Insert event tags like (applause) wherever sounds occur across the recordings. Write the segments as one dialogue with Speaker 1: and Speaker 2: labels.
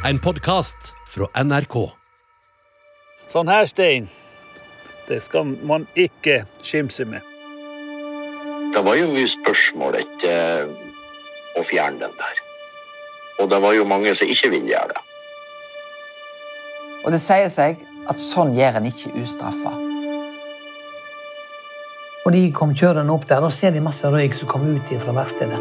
Speaker 1: En podkast fra NRK.
Speaker 2: Sånn her stein, det skal man ikke skimse med.
Speaker 3: Det var jo mye spørsmål etter å fjerne den der. Og det var jo mange som ikke ville gjøre det.
Speaker 4: Og det sier seg at sånn gjør en ikke ustraffa.
Speaker 5: Og de kom kjørende opp der, og ser de masse røyk som kom ut fra verkstedet.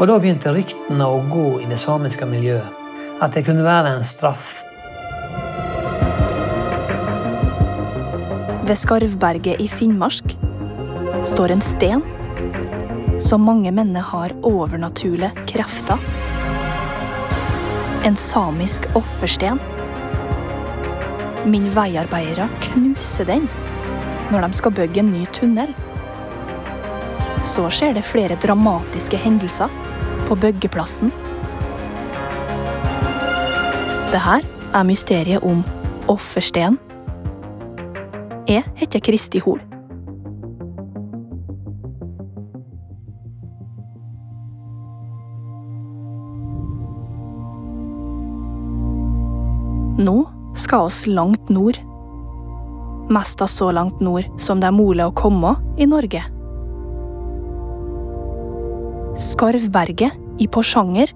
Speaker 5: Og da begynte ryktene å gå i det samiske miljøet. At det kunne være en straff.
Speaker 6: Ved Skarvberget i Finnmark står en sten som mange mener har overnaturlige krefter. En samisk offersten. Min veiarbeidere knuser den når de skal bygge en ny tunnel. Så skjer det flere dramatiske hendelser på byggeplassen. Det her er mysteriet om offersten. Jeg heter Kristi Hol. Nå skal oss langt nord. Mest av så langt nord som det er mulig å komme i Norge. Skarvberget i Porsanger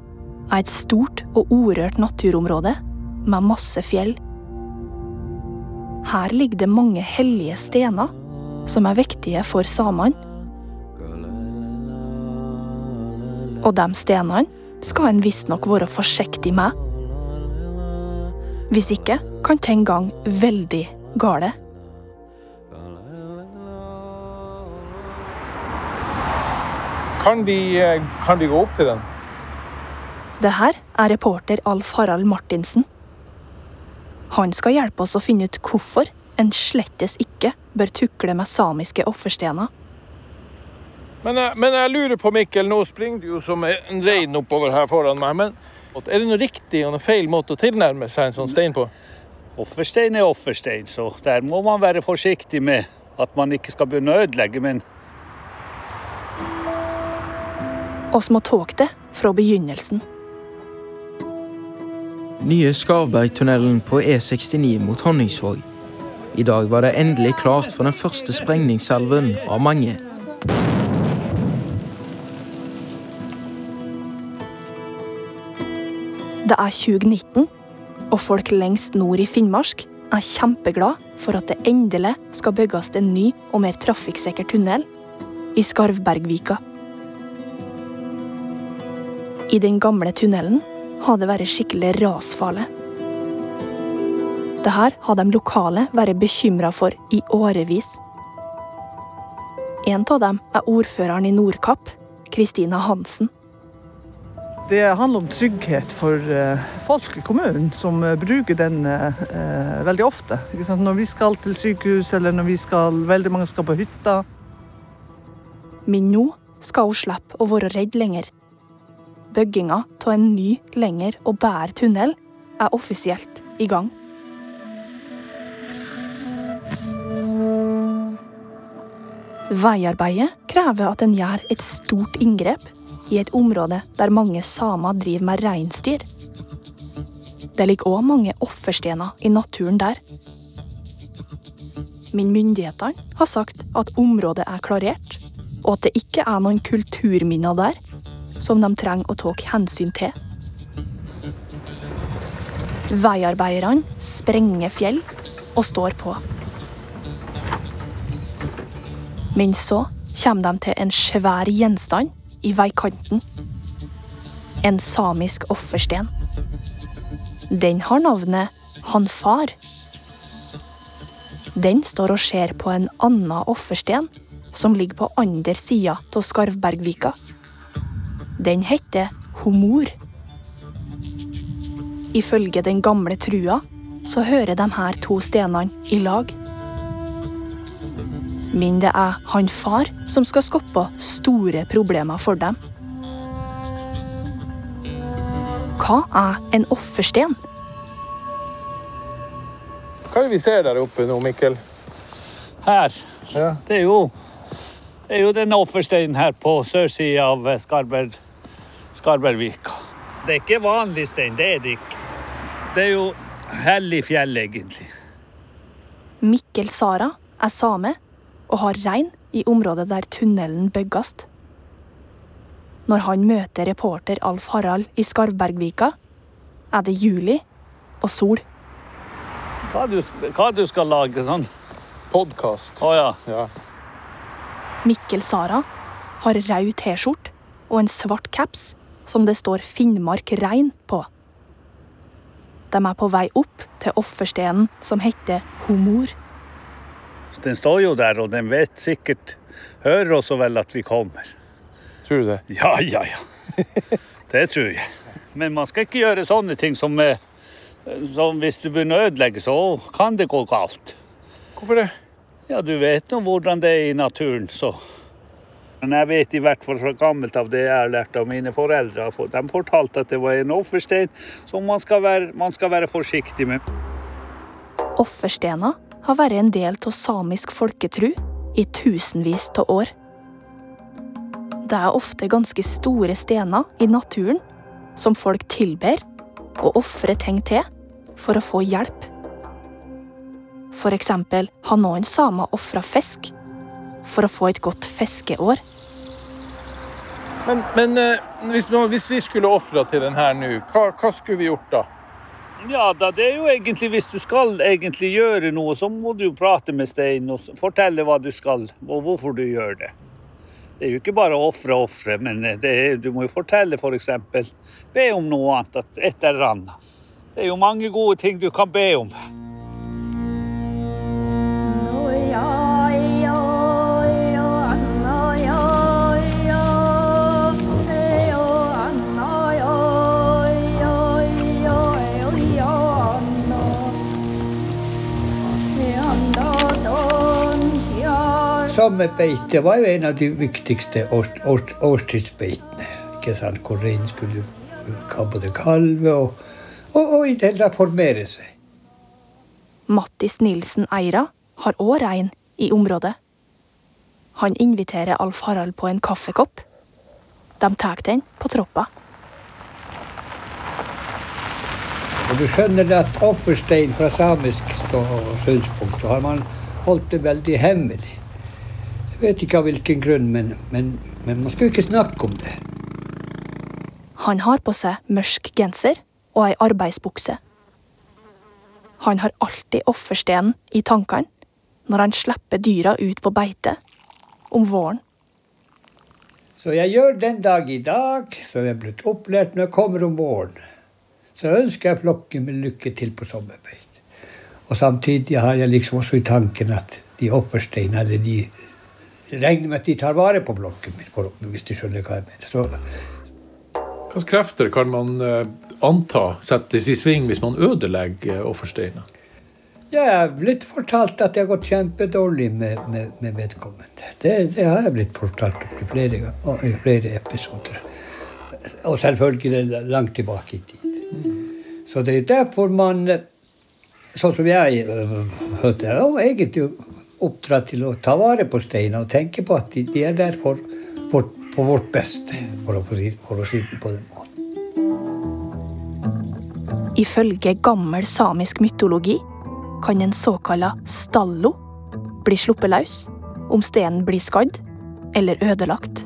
Speaker 6: er et stort og orørt naturområde med masse fjell. Her ligger det mange hellige stener som er viktige for samene. Og de stenene skal en visstnok være forsiktig med. Hvis ikke kan ting gang veldig gale.
Speaker 7: Kan vi, eh, kan vi gå opp til den?
Speaker 6: Det her er reporter Alf Harald Martinsen. Han skal hjelpe oss å finne ut hvorfor en slettes ikke bør tukle med samiske offerstener.
Speaker 7: Men, jeg- men jeg lurer på, Mikkel, nå springer du jo som en rein oppover her foran meg. Men er det noe riktig og noe feil måte å tilnærme seg en sånn stein på?
Speaker 2: Offerstein er offerstein, så der må man være forsiktig med at man ikke skal begynne å ødelegge. Men
Speaker 6: Oss må tåke det fra begynnelsen.
Speaker 8: Nye Skarvbergtunnelen på E69 mot Honningsvåg. I dag var det endelig klart for den første sprengningssalven av mange.
Speaker 6: Det er 2019, og folk lengst nord i Finnmark er kjempeglad for at det endelig skal bygges en ny og mer trafikksikker tunnel i Skarvbergvika. I den gamle tunnelen har det vært skikkelig rasfarlig. Dette hadde de lokale vært bekymra for i årevis. En av dem er ordføreren i Nordkapp, Kristina Hansen.
Speaker 9: Det handler om trygghet for eh, folk i kommunen som eh, bruker den eh, veldig ofte. Når vi skal til sykehus, eller når vi skal, veldig mange skal på hytta.
Speaker 6: Men nå skal hun slippe å være redd lenger. Bygginga av en ny, lengre og bedre tunnel er offisielt i gang. Veiarbeidet krever at en gjør et stort inngrep i et område der mange samer driver med reinsdyr. Det ligger òg mange offerstener i naturen der. Men myndighetene har sagt at området er klarert, og at det ikke er noen kulturminner der som de trenger å ta hensyn til. Veiarbeiderne sprenger fjell og står på. Men så kommer de til en svær gjenstand i veikanten. En samisk offersten. Den har navnet Hanfar. Den står og ser på en annen offersten som ligger på andre sida av Skarvbergvika. Den heter Homor. Ifølge den gamle trua så hører de her to stenene i lag. Men det er han far som skal skape store problemer for dem. Hva er en offersten?
Speaker 7: Hva er det vi ser der oppe nå, Mikkel?
Speaker 2: her,
Speaker 7: Ja.
Speaker 2: det er jo, det er jo denne offersteinen her på sørsida av Skarberg, Skarbergvika. Det er ikke vanlig stein, det er det ikke. Det er jo hellig fjell, egentlig.
Speaker 6: Mikkel Sara er same og har rein i området der tunnelen bygges. Når han møter reporter Alf Harald i Skarvbergvika, er det juli og sol.
Speaker 2: Hva du, hva du skal lage sånn?
Speaker 7: Podkast.
Speaker 2: Å ja.
Speaker 7: Ja.
Speaker 6: Mikkel Sara har rød T-skjorte og en svart caps som det står Finnmark rein på. De er på vei opp til offerstenen som heter Homor.
Speaker 2: Den står jo der, og den vet sikkert Hører også vel at vi kommer.
Speaker 7: Tror du det?
Speaker 2: Ja, ja, ja. Det tror jeg. Men man skal ikke gjøre sånne ting som, eh, som Hvis du begynner å ødelegge, så kan det gå galt.
Speaker 7: Hvorfor det?
Speaker 2: Ja, du vet nå hvordan det er i naturen, så. Men jeg vet i hvert fall fra gammelt av det jeg har lært av mine foreldre. De fortalte at det var en offerstein som man skal være, man skal være forsiktig med.
Speaker 6: Offerstener har vært en del av samisk folketru i tusenvis av år. Det er ofte ganske store stener i naturen som folk tilber og ofrer ting til for å få hjelp. For eksempel har noen samer ofra fisk for å få et godt fiskeår.
Speaker 7: Men, men eh, hvis, hvis vi skulle ofra til den her nå, hva, hva skulle vi gjort da?
Speaker 2: Ja, da, det er jo egentlig Hvis du skal egentlig gjøre noe, så må du jo prate med steinen og fortelle hva du skal, og hvorfor du gjør det. Det er jo ikke bare å ofre og ofre, men eh, det er, du må jo fortelle f.eks. Be om noe annet. At et eller annet. Det er jo mange gode ting du kan be om.
Speaker 10: Sommerbeite var jo en av de viktigste års, års, årstidsbeitene. Ikke sant? Hvor reinen skulle både kalve og, og, og i det hele tatt formere seg.
Speaker 6: Mattis Nilsen Eira har òg rein i området. Han inviterer Alf Harald på en kaffekopp. De tar den på troppa.
Speaker 10: Og du skjønner at offerstein fra samisk synspunkt, har man holdt det veldig hemmelig. Vet ikke av hvilken grunn, men, men, men man skulle ikke snakke om det.
Speaker 6: Han har på seg mørk genser og ei arbeidsbukse. Han har alltid offerstenen i tankene når han slipper dyra ut på beite om våren.
Speaker 10: Så jeg gjør den dag i dag, så jeg er blitt opplært når jeg kommer om våren. Så ønsker jeg flokken min lykke til på sommerbeit. Og samtidig har jeg liksom også i tanken at de offersteinene, eller de regner med at de tar vare på blokken min, hvis du skjønner hva jeg mener. Så
Speaker 11: Hvilke krefter kan man eh, anta settes i sving hvis man ødelegger eh, offersteiner?
Speaker 10: Jeg er blitt fortalt at det har gått kjempedårlig med, med, med vedkommende. Det, det har jeg blitt fortalt i flere, i flere episoder. Og selvfølgelig langt tilbake i tid. Så det er derfor man, eh, sånn som jeg hørte, jo egentlig oppdratt til å ta vare på steiner og tenke på at de, er der for, vårt, på vårt beste, for å, for å si det på den måten.
Speaker 6: Ifølge gammel samisk mytologi kan en såkalla stallo bli sluppet løs om stenen blir skadd eller ødelagt.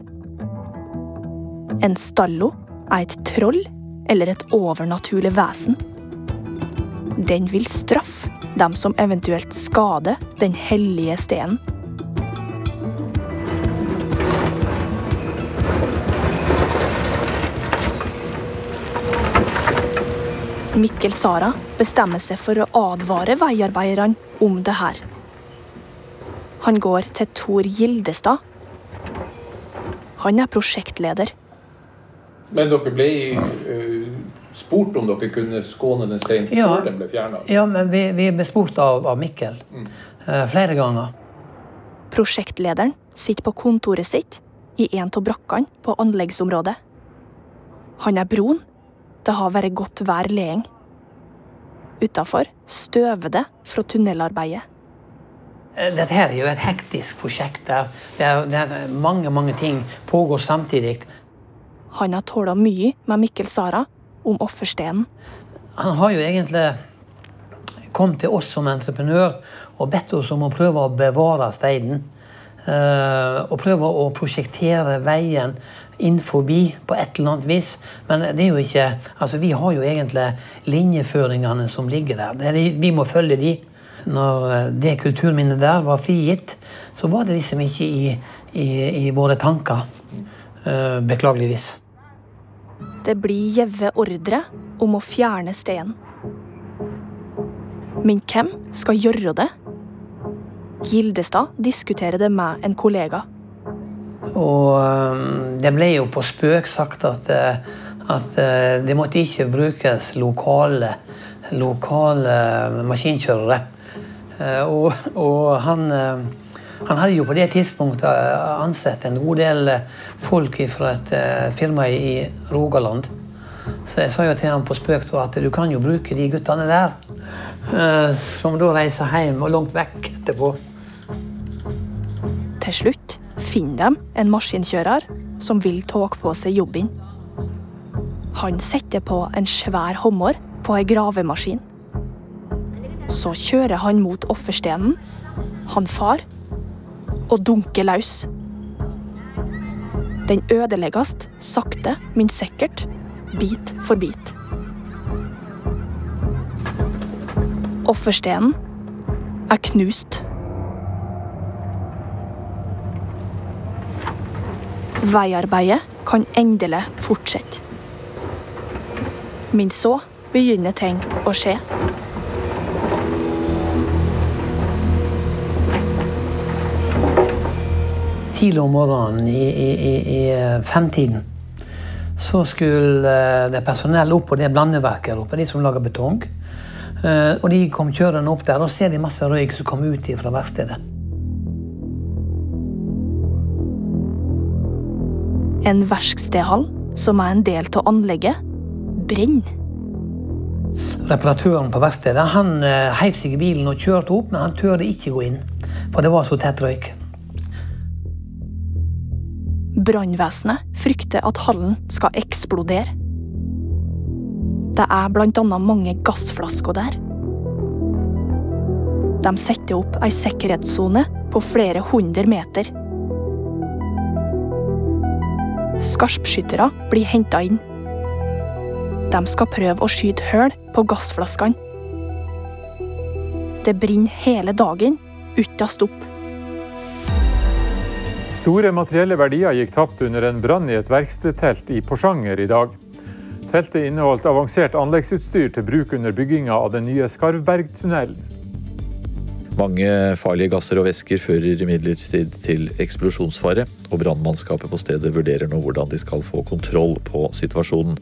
Speaker 6: En stallo er et troll eller et overnaturlig vesen. Den vil straffe dem som eventuelt skader den hellige stenen. Mikkel Sara bestemmer seg for å advare veiarbeiderne om det her. Han går til Tor Gildestad. Han er prosjektleder.
Speaker 11: Men dere ble eh, spurt om dere kunne skåne den steinen
Speaker 5: Ja.
Speaker 11: før den ble fjerna?
Speaker 5: Ja, men vi, vi ble spurt av, av Mikkel eh, flere ganger.
Speaker 6: Prosjektlederen sitter på kontoret sitt i en av brakkene på anleggsområdet. Han er broen. Det har vært godt vær lenge. Utafor støver det fra tunnelarbeidet.
Speaker 5: Eh, Dette er jo et hektisk prosjekt. Der, der, der mange mange ting pågår samtidig.
Speaker 6: Han har tåla mye med Mikkel Sara om offerstenen.
Speaker 5: Han har jo egentlig kommet til oss som entreprenør og bedt oss om å prøve å bevare steinen. Eh, og prøve å prosjektere veien inn forbi på et eller annet vis. Men det er jo ikke Altså, vi har jo egentlig linjeføringene som ligger der. Er, vi må følge de. Når eh, det kulturminnet der var frigitt, så var det liksom ikke i, i, i våre tanker. eh, beklageligvis.
Speaker 6: Det blir gjeve ordre om å fjerne steinen. Men hvem skal gjøre det? Gildestad diskuterer det med en kollega.
Speaker 5: Og det ble jo på spøk sagt at, eh, at eh, det måtte ikke brukes lokale, lokale maskinkjørere. Eh, Og, og han, han hadde jo på det tidspunktet eh, ansett en god del eh, folk fra et eh, firma i Rogaland. Så jeg sa jo til ham på spøk at du kan jo bruke de guttene der. Som da reiser hjem og langt vekk etterpå.
Speaker 6: Til slutt finner de en maskinkjører som vil ta på seg jobben. Han setter på en svær hummer på ei gravemaskin. Så kjører han mot offerstenen. Han far og dunker løs. Den ødelegges sakte, men sikkert, bit for bit. Offerstenen er knust. Veiarbeidet kan endelig fortsette. Men så begynner ting å skje.
Speaker 5: Tidlig om morgenen i, i, i, i eh, femtiden så skulle eh, det personell opp på det blandeverket oppe, de som lager betong. Eh, Og de kom kjørende opp der, og ser de masse røyk som kom ut fra verkstedet.
Speaker 6: En verkstedhall, som er en del av anlegget, brenner.
Speaker 5: Reparatøren på verkstedet han heiv seg i bilen og kjørte opp, men han turte ikke gå inn. For det var så tett røyk.
Speaker 6: Brannvesenet frykter at hallen skal eksplodere. Det er bl.a. mange gassflasker der. De setter opp ei sikkerhetssone på flere hundre meter. Skarpskyttere blir henta inn. De skal prøve å skyte hull på gassflaskene. Det brenner hele dagen uten stopp.
Speaker 11: Store materielle verdier gikk tapt under en brann i et verkstedtelt i Porsanger i dag. Teltet inneholdt avansert anleggsutstyr til bruk under bygginga av den nye Skarvbergtunnelen.
Speaker 12: Mange farlige gasser og væsker fører imidlertid til eksplosjonsfare, og brannmannskapet på stedet vurderer nå hvordan de skal få kontroll på situasjonen.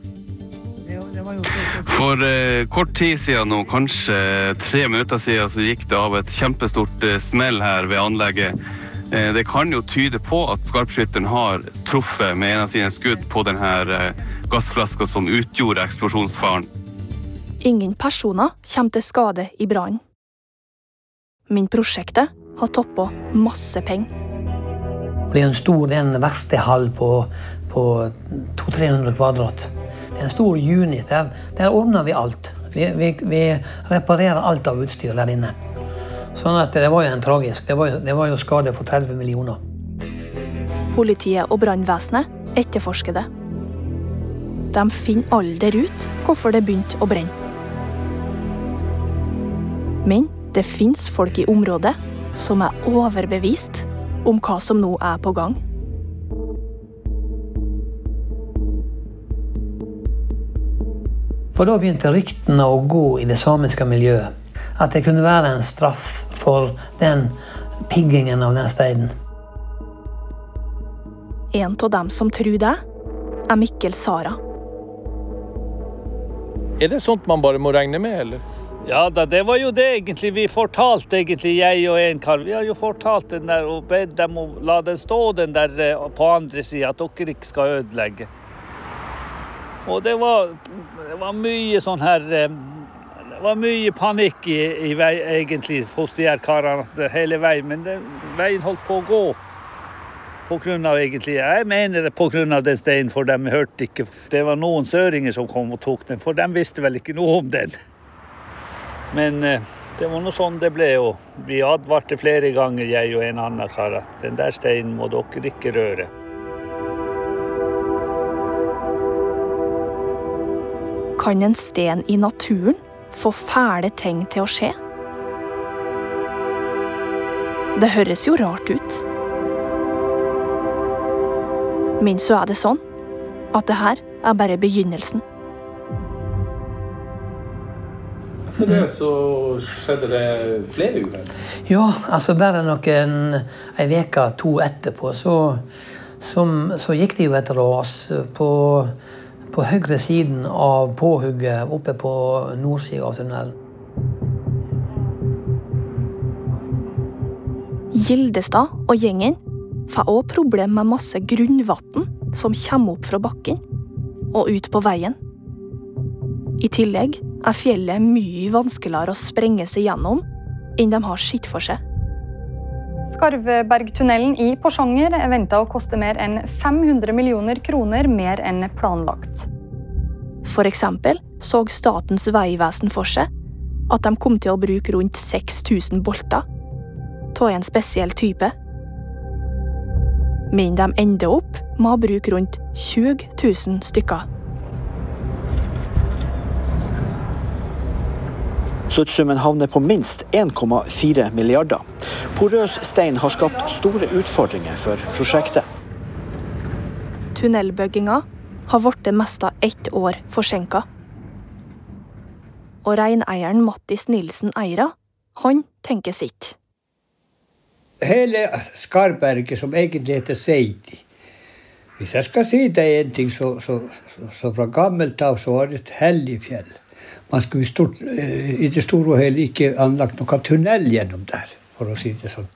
Speaker 13: For eh, kort tid siden, nå, kanskje tre minutter siden, så gikk det av et kjempestort eh, smell her ved anlegget. Eh, det kan jo tyde på at skarpskytteren har truffet med en av sine skudd på denne eh, gassflaska som utgjorde eksplosjonsfaren.
Speaker 6: Ingen personer kommer til skade i brannen. Men prosjektet har toppa masse penger.
Speaker 5: Det er en stor en verkstedhall på, på 200-300 kvadrat. Det er en stor unit. Der, der ordner vi alt. Vi, vi, vi reparerer alt av utstyr der inne. Sånn at det var jo en tragisk. Det var jo, det var jo skade for 30 millioner.
Speaker 6: Politiet og brannvesenet etterforsker det. De finner aldri ut hvorfor det begynte å brenne. Men det fins folk i området som er overbevist om hva som nå er på gang.
Speaker 5: For da begynte ryktene å gå i det samiske miljøet. At det kunne være en straff for den piggingen av den steinen.
Speaker 6: En av dem som tror det, er Mikkel Sara.
Speaker 7: Er det sånt man bare må regne med, eller?
Speaker 2: Ja da, det var jo det egentlig vi fortalte, egentlig, jeg og en kar. Vi har jo fortalt den der og bedt dem å la den stå den der eh, på andre sida, at dere ikke skal ødelegge. Og det var, det var mye sånn her eh, Det var mye panikk i, i vei, egentlig hos de her karene hele veien, men det, veien holdt på å gå. på grunn av egentlig, Jeg mener det av den steinen, for de hørte ikke. Det var noen søringer som kom og tok den, for de visste vel ikke noe om den. Men eh, det var noe sånn det ble. Og vi advarte flere ganger, jeg og en annen kar, at den der steinen må dere ikke røre.
Speaker 6: Kan en sten i naturen få fæle ting til å skje? Det høres jo rart ut. Men så er det sånn at det her er bare begynnelsen.
Speaker 7: Etter det så skjedde det flere uhell.
Speaker 5: Ja, altså bare noen ei uke, to etterpå, så, som, så gikk det jo et ras på, på høyre siden av påhugget oppe på nordsida av tunnelen.
Speaker 6: Gildestad og gjengen får òg problem med masse grunnvann som kommer opp fra bakken og ut på veien. I tillegg er fjellet mye vanskeligere å sprenge seg gjennom enn de har sett for seg.
Speaker 14: Skarvbergtunnelen i Porsanger er venta å koste mer enn 500 millioner kroner mer enn planlagt.
Speaker 6: For eksempel så Statens vegvesen for seg at de kom til å bruke rundt 6000 bolter av en spesiell type. Men de ender opp med å bruke rundt 20 000 stykker.
Speaker 15: Sluttsummen havner på minst 1,4 milliarder. Porøs stein har skapt store utfordringer for prosjektet.
Speaker 6: Tunnelbygginga har blitt mest av ett år forsinka. Og reineieren Mattis Nilsen Eira, han tenker sitt.
Speaker 10: Hele Skarberget, som egentlig heter Seiti Hvis jeg skal si deg en ting, så, så, så, så fra gammelt av så var det et hellig fjell. Man skulle stort, i det store og hele ikke anlagt noen tunnel gjennom der, for å si det sånn.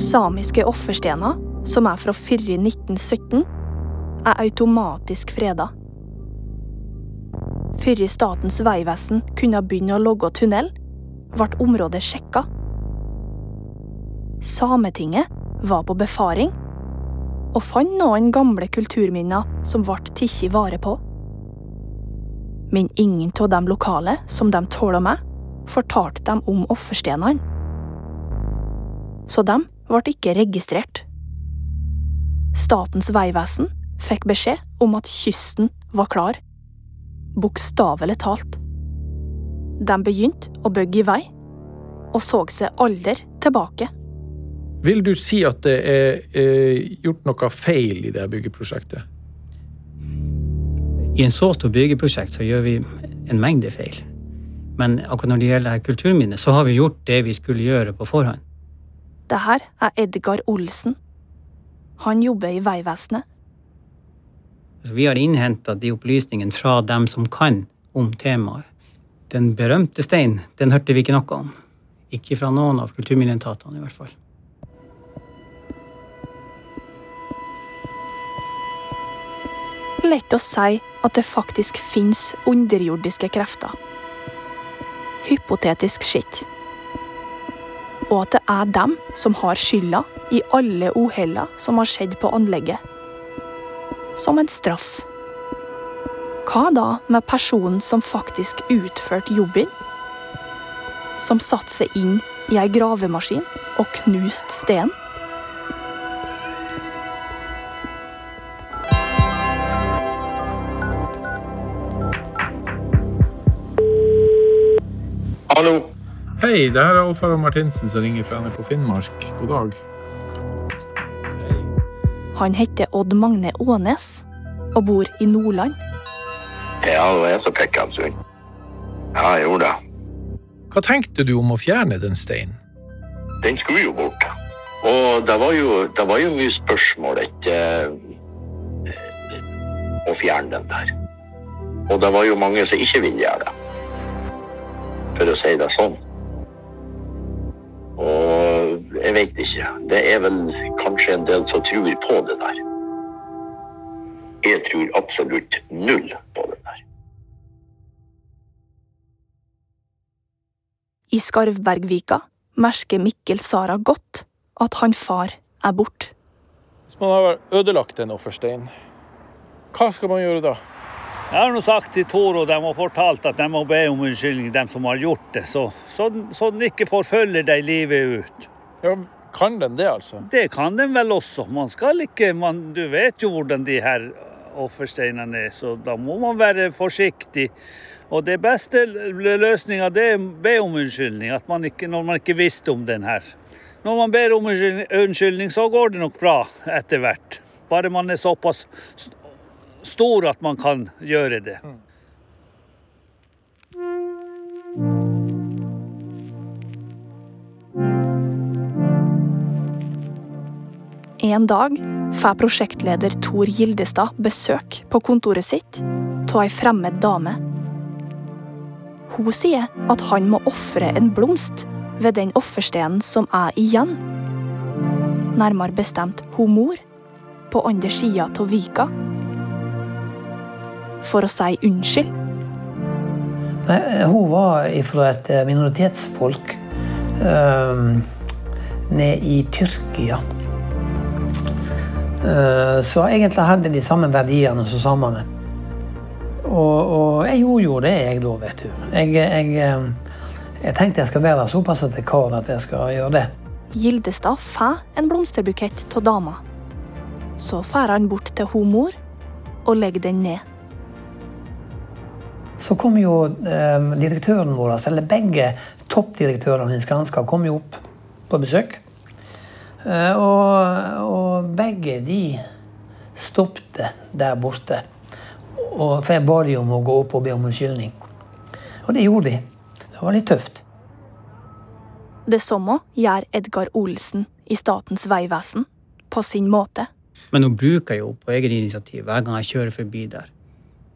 Speaker 6: Samiske offerstener, som er fra før 1917, er automatisk freda. Før Statens vegvesen kunne begynne å logge tunnel, ble området sjekka. Sametinget var på befaring og fant noen gamle kulturminner som ble tatt vare på. Men ingen av de lokale som de tåla meg, fortalte dem om offerstenene. Så de ble ikke registrert. Statens vegvesen fikk beskjed om at kysten var klar. Bokstavelig talt. De begynte å bygge i vei, og så seg aldri tilbake.
Speaker 7: Vil du si at det er eh, gjort noe feil i det byggeprosjektet?
Speaker 16: I en så stor byggeprosjekt så gjør vi en mengde feil. Men akkurat når det gjelder kulturminnet, så har vi gjort det vi skulle gjøre på forhånd.
Speaker 6: Det her er Edgar Olsen. Han jobber i Vegvesenet.
Speaker 16: Vi har innhenta de opplysningene fra dem som kan om temaet. Den berømte steinen, den hørte vi ikke noe om. Ikke fra noen av kulturminneetatene, i hvert fall.
Speaker 6: Lett å si at det faktisk fins underjordiske krefter. Hypotetisk skitt. Og at det er dem som har skylda i alle uhellene som har skjedd på anlegget. Som en straff. Hva da med personen som faktisk utførte jobben? Som satte seg inn i ei gravemaskin og knuste steinen?
Speaker 7: Hallo. Hei, det her er Alf Harald Martinsen som ringer fra NRK Finnmark. God dag.
Speaker 6: Han heter Odd Magne Ånes og bor i Nordland.
Speaker 3: Ja, det er så som fikk han sund. Ja, jeg gjorde det.
Speaker 7: Hva tenkte du om å fjerne den steinen?
Speaker 3: Den skulle jo bort. Og det var jo, det var jo mye spørsmål etter å fjerne den der. Og det var jo mange som ikke ville gjøre det for å si det sånn. Og jeg vet ikke. Det er vel kanskje en del som tror på det der. Jeg tror absolutt null på det der.
Speaker 6: I Skarvbergvika merker Mikkel Sara godt at han far er borte.
Speaker 7: Hvis man har ødelagt en offerstein, hva skal man gjøre da?
Speaker 2: Jeg har nå sagt til Toro de har fortalt at de må be om unnskyldning, de som har gjort det, så, så, så den ikke forfølger deg livet ut.
Speaker 7: Ja, Kan den det, altså?
Speaker 2: Det kan den vel også. Man skal ikke man, Du vet jo hvordan de her offersteinene er, så da må man være forsiktig. Og det beste løsninga er å be om unnskyldning, at man ikke, når man ikke visste om den her. Når man ber om unnskyldning, så går det nok bra etter hvert. Bare man er såpass stor at man kan gjøre det.
Speaker 6: En dag får prosjektleder Tor Gildestad besøk på kontoret sitt av ei fremmed dame. Hun sier at han må ofre en blomst ved den offerstenen som er igjen. Nærmere bestemt hun mor, på andre sida av vika. For å si unnskyld.
Speaker 5: Nei, hun var fra et minoritetsfolk øh, nede i Tyrkia. Uh, så egentlig hadde de samme verdiene som samene. Og, og, jeg gjorde jo det, jeg da, vet du. Jeg, jeg, jeg tenkte jeg skal være såpass til kar at jeg skal gjøre det.
Speaker 6: Gildestad får en blomsterbukett av dama. Så drar han bort til hun mor og legger den ned.
Speaker 5: Så kom jo eh, direktøren vår, eller begge toppdirektørene i Skanska kom jo opp på besøk. Eh, og, og, begge de stoppet der borte. Og, for jeg ba de om å gå opp og be om unnskyldning. Og det gjorde de. Det var litt tøft.
Speaker 6: Det samme gjør Edgar Olsen i Statens vegvesen, på sin måte.
Speaker 16: Men hun bruker jo på eget initiativ hver gang jeg kjører forbi der.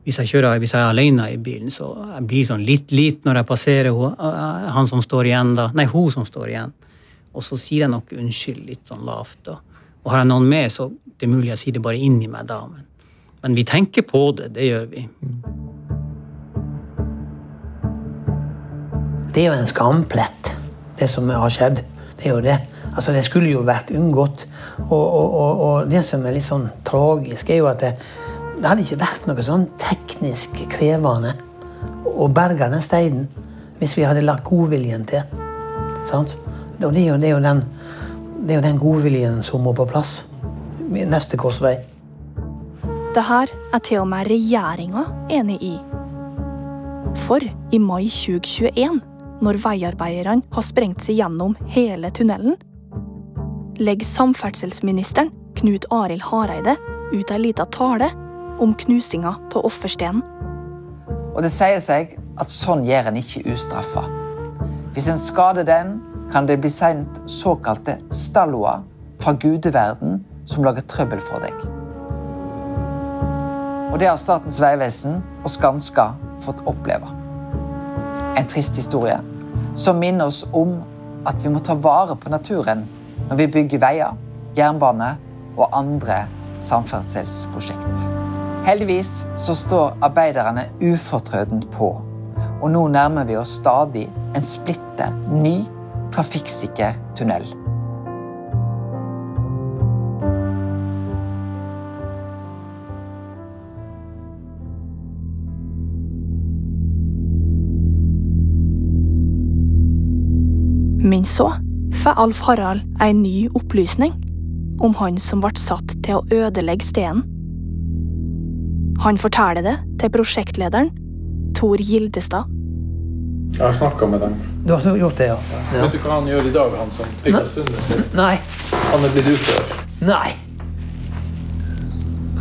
Speaker 16: Hvis jeg, kjører, hvis jeg er alene i bilen, så jeg blir sånn litt liten når jeg passerer han som står igjen da. Nei, hun som står igjen. Og så sier jeg nok unnskyld litt sånn lavt. Da. Og har jeg noen med, så det er mulig jeg sier det bare inni meg da. Men, men vi tenker på det. Det gjør vi.
Speaker 5: Det er jo en skamplett, det som har skjedd. Det er jo det. Altså, det skulle jo vært unngått. Og, og, og, og det som er litt sånn tragisk, er jo at det, det hadde ikke vært noe sånn teknisk krevende å berge den steinen hvis vi hadde lagt godviljen til. Sant? Og det er, jo, det, er jo den, det er jo den godviljen som må på plass. Neste korsvei.
Speaker 6: Det her er til og med regjeringa enig i. For i mai 2021, når veiarbeiderne har sprengt seg gjennom hele tunnelen, legger samferdselsministeren Knut Arild Hareide ut ei lita tale om knusinga av offerstenen.
Speaker 4: Og det sier seg at sånn gjør en ikke ustraffa. Hvis en skader den, kan det bli sendt såkalte stalloer fra gudeverden som lager trøbbel for deg. Og det har Statens vegvesen og Skanska fått oppleve. En trist historie som minner oss om at vi må ta vare på naturen når vi bygger veier, jernbane og andre samferdselsprosjekt. Heldigvis så står arbeiderne ufortrødent på, og nå nærmer vi oss stadig en splitter ny trafikksikker tunnel.
Speaker 6: Men så får Alf Harald en ny opplysning om han som ble satt til å ødelegge stenen. Han forteller det til prosjektlederen, Tor Gildestad.
Speaker 7: Jeg har snakka med dem.
Speaker 5: Du har gjort det, ja. ja.
Speaker 7: Vet du hva han gjør i dag, han som oss sundet?
Speaker 5: Nei.
Speaker 7: Han er blitt ufør.
Speaker 5: Nei.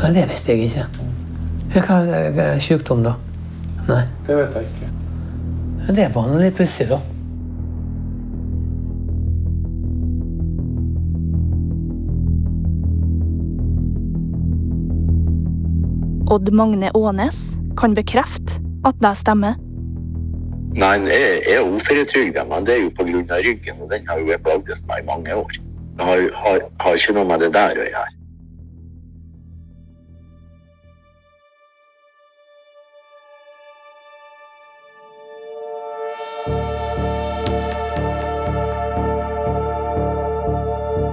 Speaker 5: Men det visste jeg ikke. Hva er sykdom, da? Nei.
Speaker 7: Det vet jeg ikke.
Speaker 5: Det var noe litt pussig, da.
Speaker 6: Odd Magne Aanes kan bekrefte at det stemmer.
Speaker 3: Nei, jeg er uføretrygda, men det er jo pga. ryggen, og den har jo jeg plagdes meg i mange år. Det har, har, har ikke noe med det der å gjøre.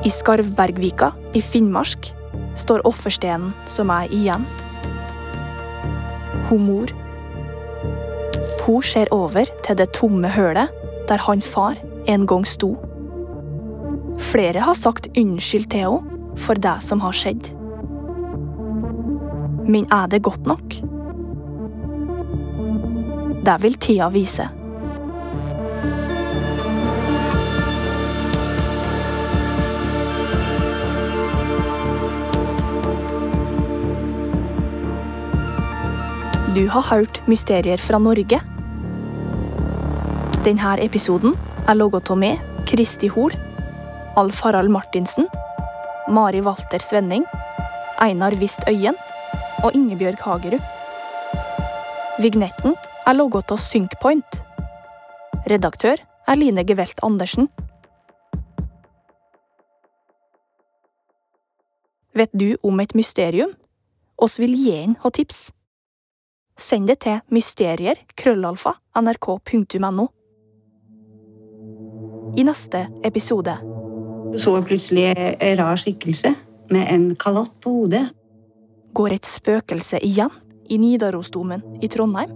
Speaker 6: I Skarvbergvika i Finnmark står offerstenen som er igjen. Hun mor. Hun ser over til det tomme hølet der han far en gang sto. Flere har sagt unnskyld til henne for det som har skjedd. Men er det godt nok? Det vil tida vise. Du har hørt Mysterier fra Norge. Denne episoden er laget av meg, Kristi Hol, Alf Harald Martinsen, Mari Walter Svenning, Einar Wist Øyen og Ingebjørg Hagerud. Vignetten er laget av Synkpoint. Redaktør er Line Gevelt Andersen. Vet du om et mysterium? Oss vil gjerne ha tips. Send det til mysterier krøllalfa nrk.no. I neste episode
Speaker 17: Så plutselig en rar skikkelse med en kalott på hodet.
Speaker 6: går et spøkelse igjen i Nidarosdomen i Trondheim.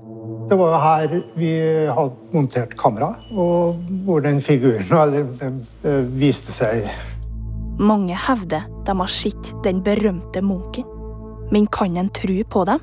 Speaker 18: Det var her vi hadde montert kamera, og hvor den figuren (laughs) eller, den, viste seg.
Speaker 6: Mange hevder de har sett den berømte munken. Men kan en tro på dem?